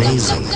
Amazing.